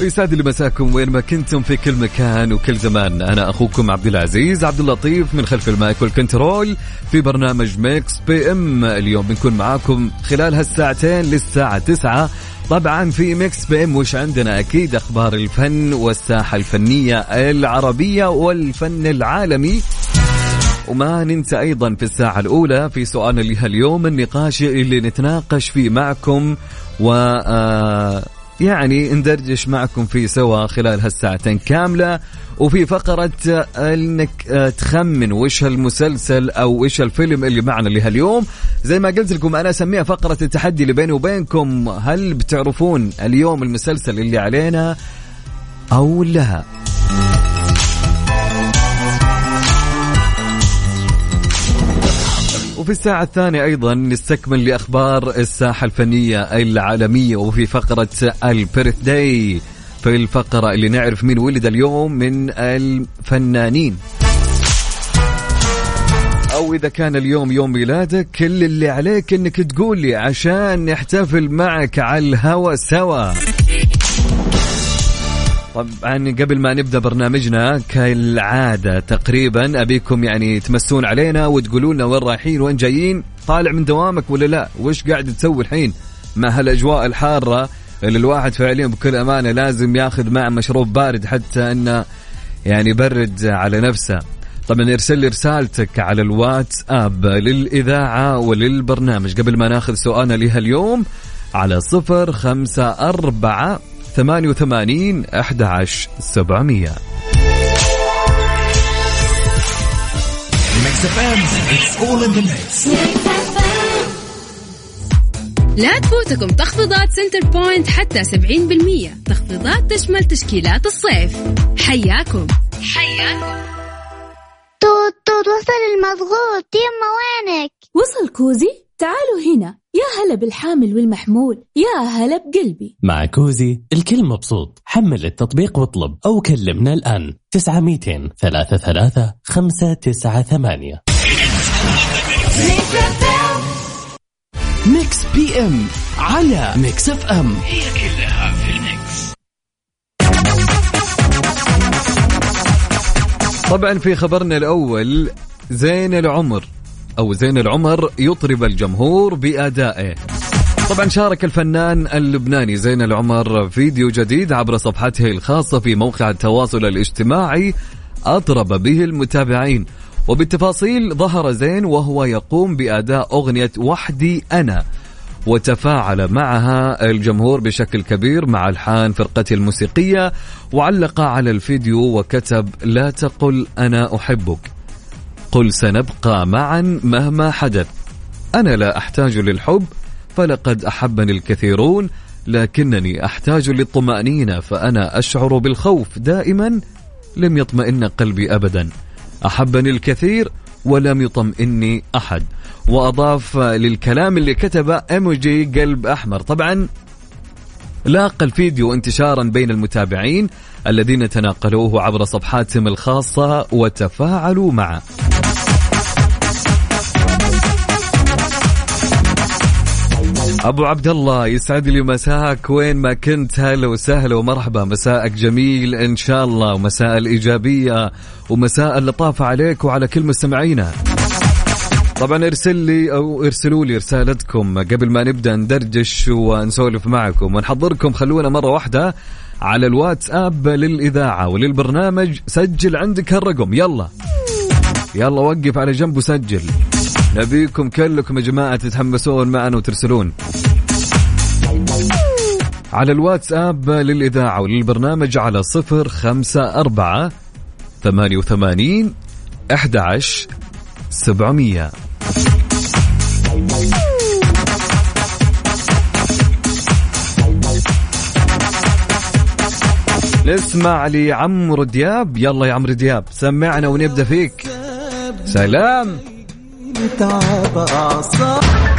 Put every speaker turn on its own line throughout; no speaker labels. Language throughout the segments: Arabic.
يسعد لي مساكم وين ما كنتم في كل مكان وكل زمان. أنا أخوكم عبد العزيز عبد اللطيف من خلف ال mic وال control في برنامج ميكس بي إم. اليوم بنكون معاكم خلال هالساعتين للساعة 9 طبعا في ميكس بي إم وش عندنا؟ أكيد أخبار الفن والساحة الفنية العربية والفن العالمي. وما ننسى أيضا في الساعة الأولى في سؤالنا اللي اليوم النقاش اللي نتناقش فيه معكم. و آه، يعني ندردش معكم فيه سوا خلال هالساعتين كاملة وفي فقرة إنك آه، تخمن وش المسلسل أو وش الفيلم اللي معنا اللي هاليوم زي ما قلت لكم أنا أسميها فقرة التحدي اللي بيني وبينكم. هل بتعرفون اليوم المسلسل اللي علينا أو لا؟ وفي الساعة الثانية أيضا نستكمل لأخبار الساحة الفنية العالمية وفي فقرة البيرث داي في الفقرة اللي نعرف مين ولد اليوم من الفنانين. أو إذا كان اليوم يوم ميلادك كل اللي عليك إنك تقول لي عشان نحتفل معك على الهوا سوا. طبعا قبل ما نبدأ برنامجنا كالعادة تقريبا أبيكم يعني تمسون علينا وتقولوا لنا وين رايحين وين جايين طالع من دوامك ولا لا؟ وش قاعد تسوي الحين؟ مع هالأجواء الحارة اللي الواحد فعليا بكل أمانة لازم ياخذ معه مشروب بارد حتى إنه يعني يبرد على نفسه. طبعا ارسل لي رسالتك على الواتس اب للإذاعة وللبرنامج. قبل ما ناخذ سؤالنا لها اليوم على صفر خمسة أربعة ثمانية وثمانين أحد عشر سبعمية.
Mix FM It's all in the mix
لا تفوتكم تخفيضات Centrepoint حتى 70% تخفيضات تشمل تشكيلات الصيف. حياكم. حياكم.
توت توت وصل المضغوط. يما وينك؟
وصل كوزي؟ تعالوا هنا. يا هلا بالحامل والمحمول يا هلا بقلبي.
مع كوزي الكل مبسوط. حمل التطبيق واطلب أو كلمنا الآن. 900 ثلاثة ثلاثة خمسة تسعة ثمانية. Mix PM على Mix FM
هي كلها في ال mix.
طبعا في خبرنا الأول زين العمر. أو زين العمر يطرب الجمهور بأدائه. طبعا شارك الفنان اللبناني زين العمر فيديو جديد عبر صفحته الخاصة في موقع التواصل الاجتماعي أطرب به المتابعين. وبالتفاصيل ظهر زين وهو يقوم بأداء أغنية وحدي أنا وتفاعل معها الجمهور بشكل كبير مع ألحان فرقته الموسيقية وعلق على الفيديو وكتب لا تقل أنا أحبك. قل سنبقى معا مهما حدث. أنا لا أحتاج للحب فلقد أحبني الكثيرون لكنني أحتاج للطمأنينة فأنا أشعر بالخوف دائما. لم يطمئن قلبي ابدا. أحبني الكثير ولم يطمئني أحد. وأضاف للكلام اللي كتبه ايموجي قلب أحمر. طبعا لاقى الفيديو انتشارا بين المتابعين الذين تناقلوه عبر صفحاتهم الخاصة وتفاعلوا معه. أبو عبد الله يسعد لي مساك. وين ما كنت هلا وسهلا ومرحبا. مساءك جميل إن شاء الله. ومساء الإيجابية ومساء اللطافه عليك وعلى كل مستمعينا. طبعا ارسل لي أو ارسلوا لي رسالتكم قبل ما نبدأ ندردش ونسولف معكم. ونحضركم خلونا مرة واحدة على الواتساب للإذاعة وللبرنامج سجل عندك هالرقم يلا. يلا وقف على جنب وسجل. نبيكم كلكم يا جماعة تتحمسون معنا وترسلون. على الواتس أب للإذاعة وللبرنامج على صفر خمسة أربعة ثمانية وثمانين أحد عشر سبعمية. نسمع عمرو دياب. يلا يا عمرو دياب سمعنا ونبدأ فيك. سلام. تعب أعصابي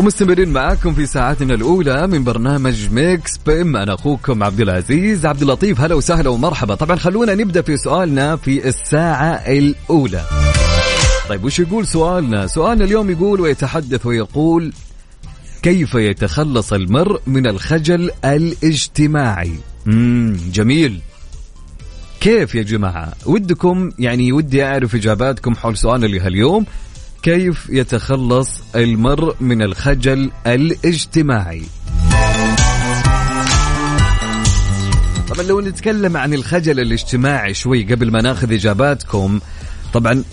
ومستمرين معاكم في ساعتنا الأولى من برنامج ميكس بيم أنا أخوكم عبد العزيز عبد اللطيف. هلا وسهلا ومرحبا. طبعا خلونا نبدأ في سؤالنا في الساعة الأولى. طيب وش يقول سؤالنا؟ سؤالنا اليوم يقول ويتحدث ويقول كيف يتخلص المرء من الخجل الاجتماعي؟ امم جميل. كيف يا جماعة؟ ودكم يعني ودي أعرف إجاباتكم حول سؤالنا لهاليوم. كيف يتخلص المرء من الخجل الاجتماعي؟ طبعا لو نتكلم عن الخجل الاجتماعي شوي قبل ما ناخذ إجاباتكم طبعا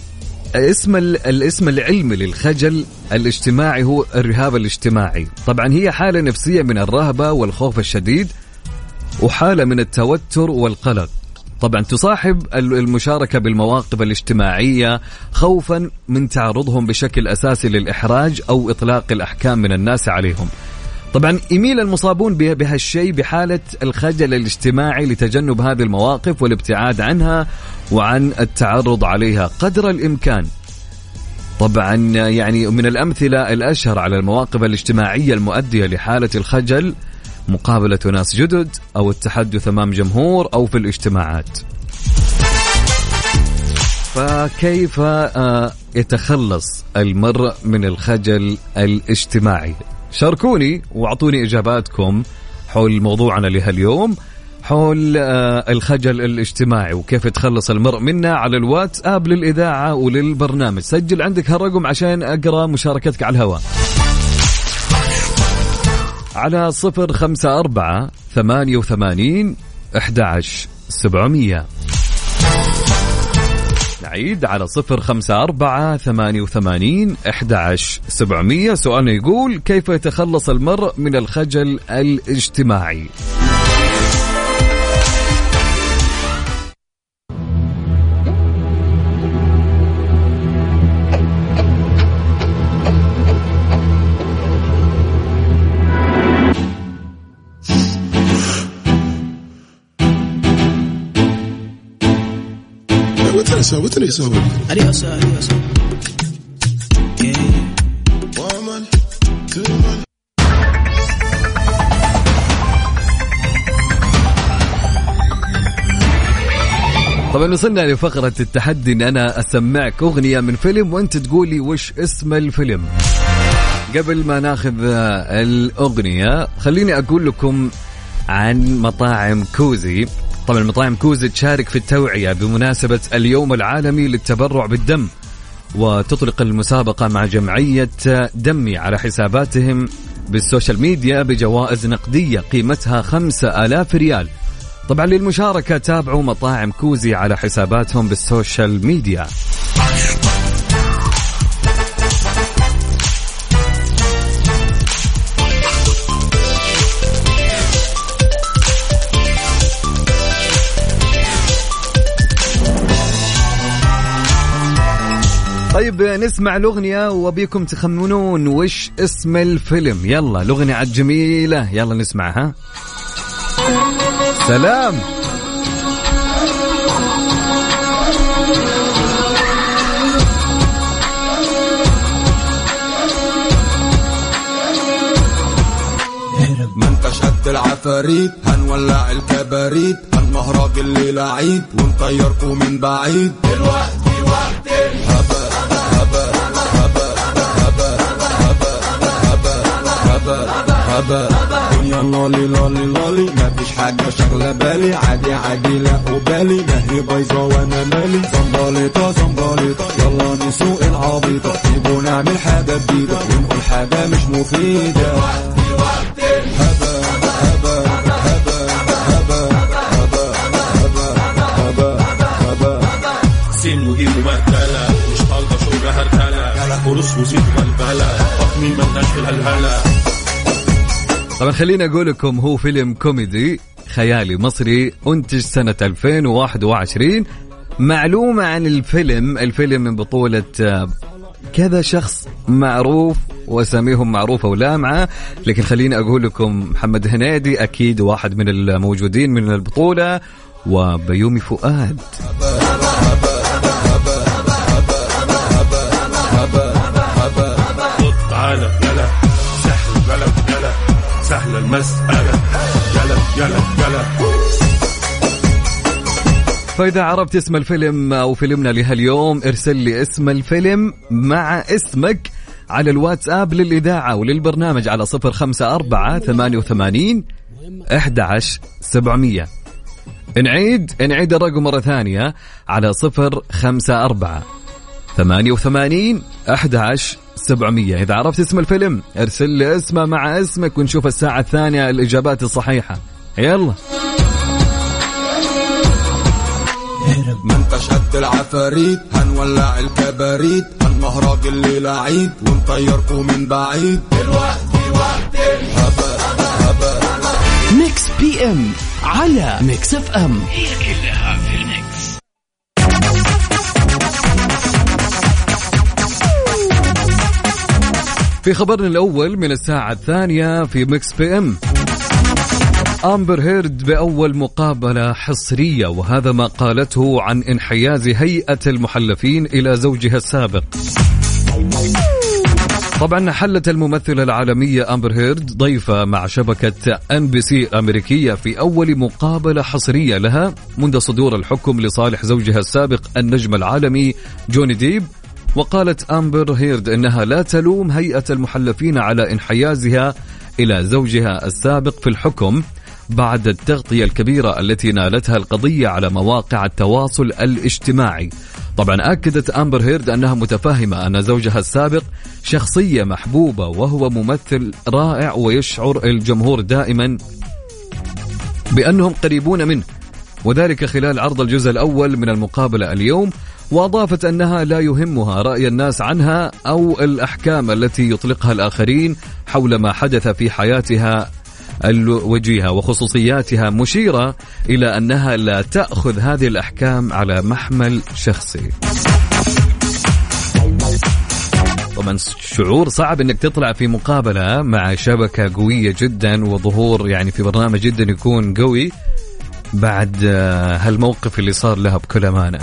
اسم الاسم العلمي للخجل الاجتماعي هو الرهاب الاجتماعي. طبعا هي حالة نفسية من الرهبة والخوف الشديد وحالة من التوتر والقلق. طبعا تصاحب المشاركة بالمواقف الاجتماعية خوفا من تعرضهم بشكل أساسي للإحراج أو إطلاق الأحكام من الناس عليهم. طبعا يميل المصابون بهالشيء بحالة الخجل الاجتماعي لتجنب هذه المواقف والابتعاد عنها وعن التعرض عليها قدر الإمكان. طبعا يعني من الأمثلة الأشهر على المواقف الاجتماعية المؤدية لحالة الخجل مقابلة ناس جدد أو التحدث أمام جمهور أو في الاجتماعات. فكيف آه، يتخلص المرء من الخجل الاجتماعي؟ شاركوني وأعطوني إجاباتكم حول موضوعنا لهاليوم حول آه، الخجل الاجتماعي وكيف يتخلص المرء منه على الواتساب للإذاعة وللبرنامج. سجل عندك هالرقم عشان أقرأ مشاركتك على الهواء. على صفر خمسة أربعة ثمانية وثمانين أحد سبعمية. نعيد على صفر خمسة أربعة ثمانية وثمانين أحد سبعمية. سؤالنا يقول كيف يتخلص المرء من الخجل الاجتماعي؟
طبعا وصلنا لفقرة التحدي إن أنا أسمعك أغنية من فيلم وأنت تقولي وش اسم الفيلم. قبل ما ناخذ الأغنية خليني أقول لكم عن مطاعم كوزي. طبعا مطاعم كوزي تشارك في التوعية بمناسبة اليوم العالمي للتبرع بالدم وتطلق المسابقة مع جمعية دمي على حساباتهم بال social media بجوائز نقدية قيمتها خمسة آلاف ريال. طبعا للمشاركة تابعوا مطاعم كوزي على حساباتهم بال social media. طيب نسمع الأغنية وأبيكم تخمنون وش اسم الفيلم. يلا الأغنية عاد جميلة. يلا نسمعها. سلام.
ما انتش قد العفاريت هنولع الكباريت هنمهرج الليلة عيد ونطيركم من بعيد. دلوقتي هبل دنيا لولي لولي لولي مفيش حاجة شغلة بالي. عادي عادي لا أبالي. مهري بايظة وأنا مالي. زنبلطة زنبلطة يلا نسوق العبيطة. نجيبو نعمل حاجة جديدة. ونقول حاجة مش مفيدة. هبل هبل هبل
فلوس وزيد والبلا فقمي ملناش في الهلهلة.
طبعا خليني أقول لكم هو فيلم كوميدي خيالي مصري إنتج سنة 2021 معلومة عن الفيلم الفيلم من بطولة آه، كذا شخص معروف وأساميهم معروفة ولامعة لكن خليني أقول لكم محمد هنيدي أكيد واحد من الموجودين من البطولة وبيومي فؤاد.
المسألة يلا يلا يلا.
فإذا عرفت اسم الفيلم أو فيلمنا لهاليوم ارسل لي اسم الفيلم مع اسمك على الواتساب للإذاعة وللبرنامج على صفر خمسة أربعة ثمانية وثمانين أحد سبعمية. نعيد نعيد الرقم مرة ثانية على صفر خمسة أربعة ثمانية وثمانين أحد عشر سبعمية. إذا عرفت اسم الفيلم ارسل لي اسمه مع اسمك ونشوف الساعة الثانية الإجابات الصحيحة. يلا.
ما انتش قد العفاريت هنولع الكباريت هنمهرج الليلة عيد ونطيركم من بعيد. دلوقتي وقت الهبل هبل
Mix PM على Mix FM
هي كلها في
خبرنا الأول من الساعة الثانية في Mix PM أمبر هيرد بأول مقابلة حصرية وهذا ما قالته عن انحياز هيئة المحلفين إلى زوجها السابق. طبعا حلت الممثلة العالمية أمبر هيرد ضيفة مع شبكة NBC الأمريكية في أول مقابلة حصرية لها منذ صدور الحكم لصالح زوجها السابق النجم العالمي جوني ديب. وقالت أمبر هيرد أنها لا تلوم هيئة المحلفين على انحيازها إلى زوجها السابق في الحكم بعد التغطية الكبيرة التي نالتها القضية على مواقع التواصل الاجتماعي. طبعا أكدت أمبر هيرد أنها متفاهمة أن زوجها السابق شخصية محبوبة وهو ممثل رائع ويشعر الجمهور دائما بأنهم قريبون منه وذلك خلال عرض الجزء الأول من المقابلة اليوم وأضافت أنها لا يهمها رأي الناس عنها أو الأحكام التي يطلقها الآخرين حول ما حدث في حياتها الوجيهة وخصوصياتها مشيرة إلى أنها لا تأخذ هذه الأحكام على محمل شخصي طبعا شعور صعب إنك تطلع في مقابلة مع شبكة قوية جدا وظهور يعني في برنامج جدا يكون قوي بعد آه، هالموقف اللي صار لها بكل أمانة.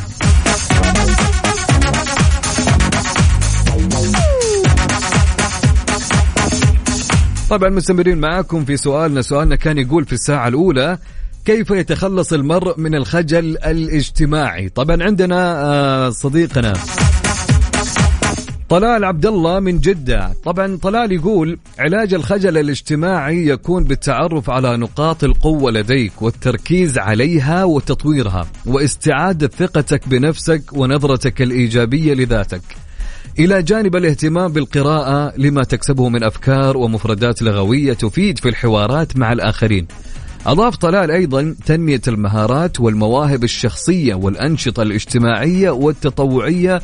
طبعا مستمرين معاكم في سؤالنا. سؤالنا كان يقول في الساعة الأولى كيف يتخلص المرء من الخجل الاجتماعي؟ طبعا عندنا آه، صديقنا طلال عبد الله من جدة. طبعا طلال يقول علاج الخجل الاجتماعي يكون بالتعرف على نقاط القوة لديك والتركيز عليها وتطويرها واستعادة ثقتك بنفسك ونظرتك الإيجابية لذاتك. إلى جانب الاهتمام بالقراءة لما تكسبه من أفكار ومفردات لغوية تفيد في الحوارات مع الآخرين. أضاف طلال أيضا تنمية المهارات والمواهب الشخصية والأنشطة الاجتماعية والتطوعية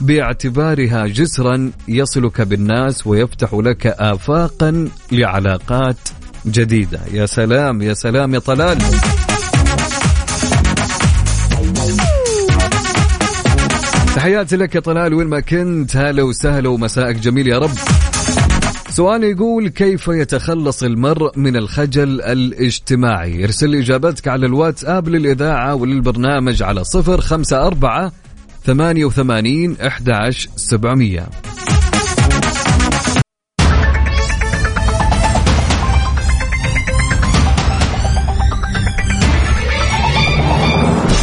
باعتبارها جسرا يصلك بالناس ويفتح لك آفاقا لعلاقات جديدة. يا سلام يا سلام يا طلال. تحياتي لك يا طلال وين ما كنت هلا وسهلا ومساءك جميل يا رب. سؤال يقول كيف يتخلص المرء من الخجل الاجتماعي؟ ارسل إجابتك على الواتساب للإذاعة وللبرنامج على صفر خمسة أربعة ثمانية وثمانين أحد سبعمية.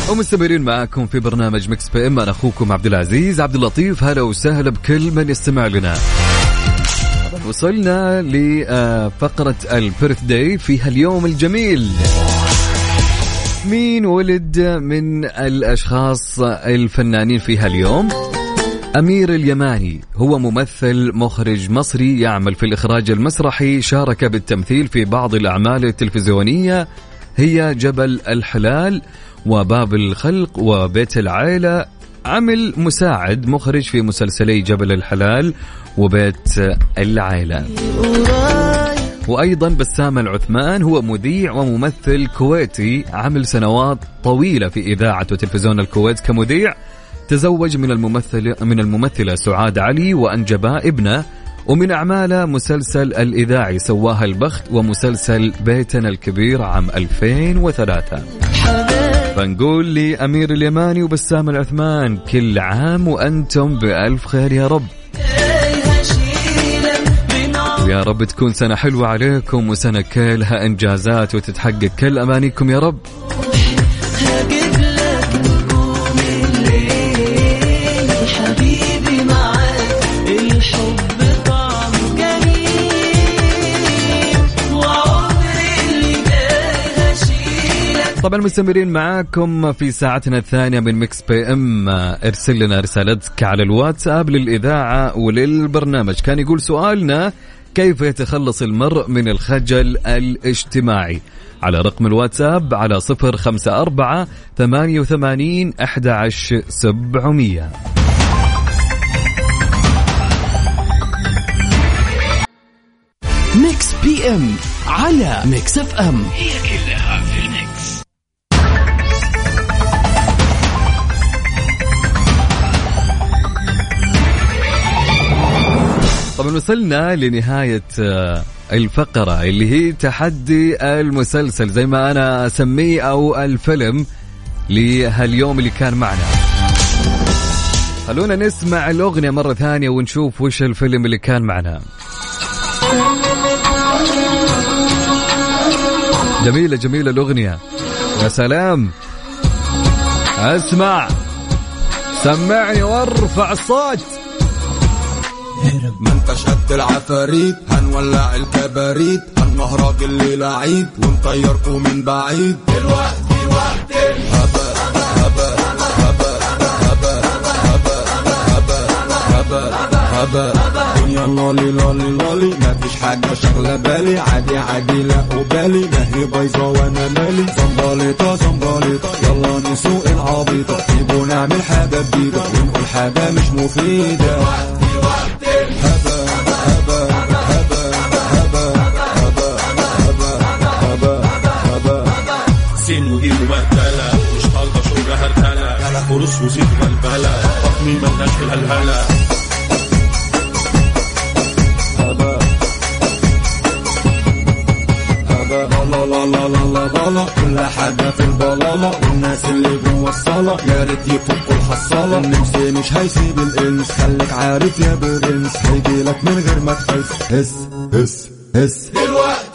ومستمرين معاكم في برنامج Mix PM. أنا أخوكم عبد العزيز عبد اللطيف هلا وسهلا بكل من يستمع لنا. وصلنا لفقرة ال birthday في هاليوم الجميل. مين ولد من الأشخاص الفنانين في هاليوم أمير اليماني هو ممثل مخرج مصري يعمل في الإخراج المسرحي شارك بالتمثيل في بعض الأعمال التلفزيونية هي جبل الحلال وباب الخلق وبيت العيلة. عمل مساعد مخرج في مسلسلي جبل الحلال وبيت العائلة وأيضا بسام العثمان هو مذيع وممثل كويتي عمل سنوات طويلة في إذاعة وتلفزيون الكويت كمذيع. تزوج من الممثل من الممثلة سعاد علي وأنجب ابنه ومن أعماله مسلسل الإذاعي سواها البخت ومسلسل بيتنا الكبير عام 2003 فنقول لأمير اليماني وبسام العثمان كل عام وأنتم بألف خير يا رب. يا رب تكون سنة حلوة عليكم وسنة كلها إنجازات وتتحقق كل أمانيكم يا رب. طبعا مستمرين معاكم في ساعتنا الثانية من Mix PM ارسل لنا رسالتك على الواتساب للإذاعة وللبرنامج. كان يقول سؤالنا كيف يتخلص المرء من الخجل الاجتماعي؟ على رقم الواتساب على صفر خمسة أربعة ثمانية وثمانين أحد عشر سبعمية.
Mix PM على Mix FM.
هي كلها
طبعا وصلنا لنهاية آه، الفقرة اللي هي تحدي المسلسل زي ما أنا أسميه أو الفيلم لهاليوم اللي كان معنا. خلونا نسمع الأغنية مرة ثانية ونشوف وش الفيلم اللي كان معنا. جميلة جميلة الأغنية. يا سلام. اسمع. سمعني وارفع الصوت.
ما انت شد العفاريت هنولع الكباريت. هنهرج الليلة عيد ونطيركوا من بعيد. الوقت وقت الهبل هبل هبل هبل هبل هبل دنيا لالي لالي لالي مفيش حاجة شغلة بالي. عادي عادي لا وبالي ما هي بايظة وأنا مالي. زنبليطة زنبليطة يلا نسوق العبيطة. سيبونا نعمل حاجة جديدة. ونقول حاجة مش مفيدة.
فلوس وزيت بلبلة حكمي ملناش في الهلهلة
لا لا لا لا لا لا كل حاجة في البلالة والناس اللي جوه الصالة. يا ريت يفكوا الحصالة. النمس مش هيسيب الانس خليك عارف يا برنس هيجيلك من غير ما تحس. هس هس هس دلوقتي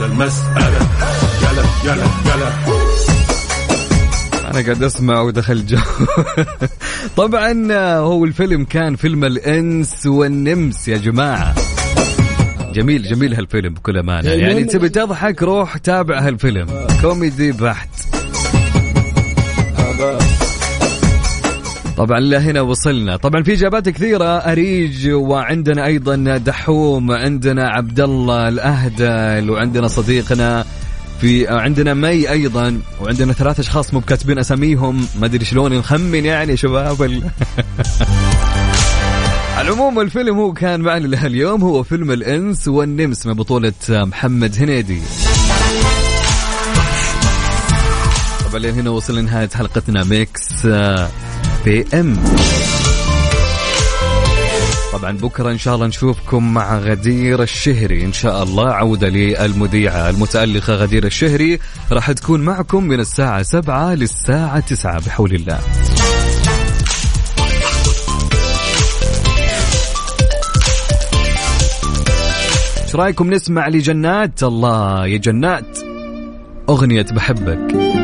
سهل المسألة. يلا يلا يلا.
أنا قاعد أسمع ودخل جو طبعا هو الفيلم كان فيلم الإنس والنمس يا جماعة. جميل جميل هالفيلم بكل أمانة. يعني تبي تضحك روح تابع هالفيلم. كوميدي بحت. طبعا لهنا وصلنا. طبعا في إجابات كثيرة. أريج وعندنا أيضا دحوم عندنا عبد الله الأهدل وعندنا صديقنا في عندنا مي أيضا وعندنا ثلاث أشخاص مو بكاتبين أساميهم. ما أدري شلون نخمن يعني شباب. ال... على العموم الفيلم هو كان معنا لهاليوم هو فيلم الإنس والنمس من بطولة محمد هنيدي. طبعا هنا وصلنا لنهاية حلقتنا. Mix. PM. طبعا بكرة إن شاء الله نشوفكم مع غدير الشهري. إن شاء الله عودة للمذيعة المتألقة غدير الشهري. راح تكون معكم من الساعة سبعة للساعة تسعة بحول الله. إيش رأيكم نسمع لجنات؟ الله يا جنات. أغنية بحبك.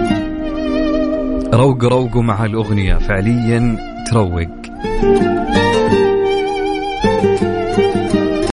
روق روقوا مع الأغنية. فعليا تروق.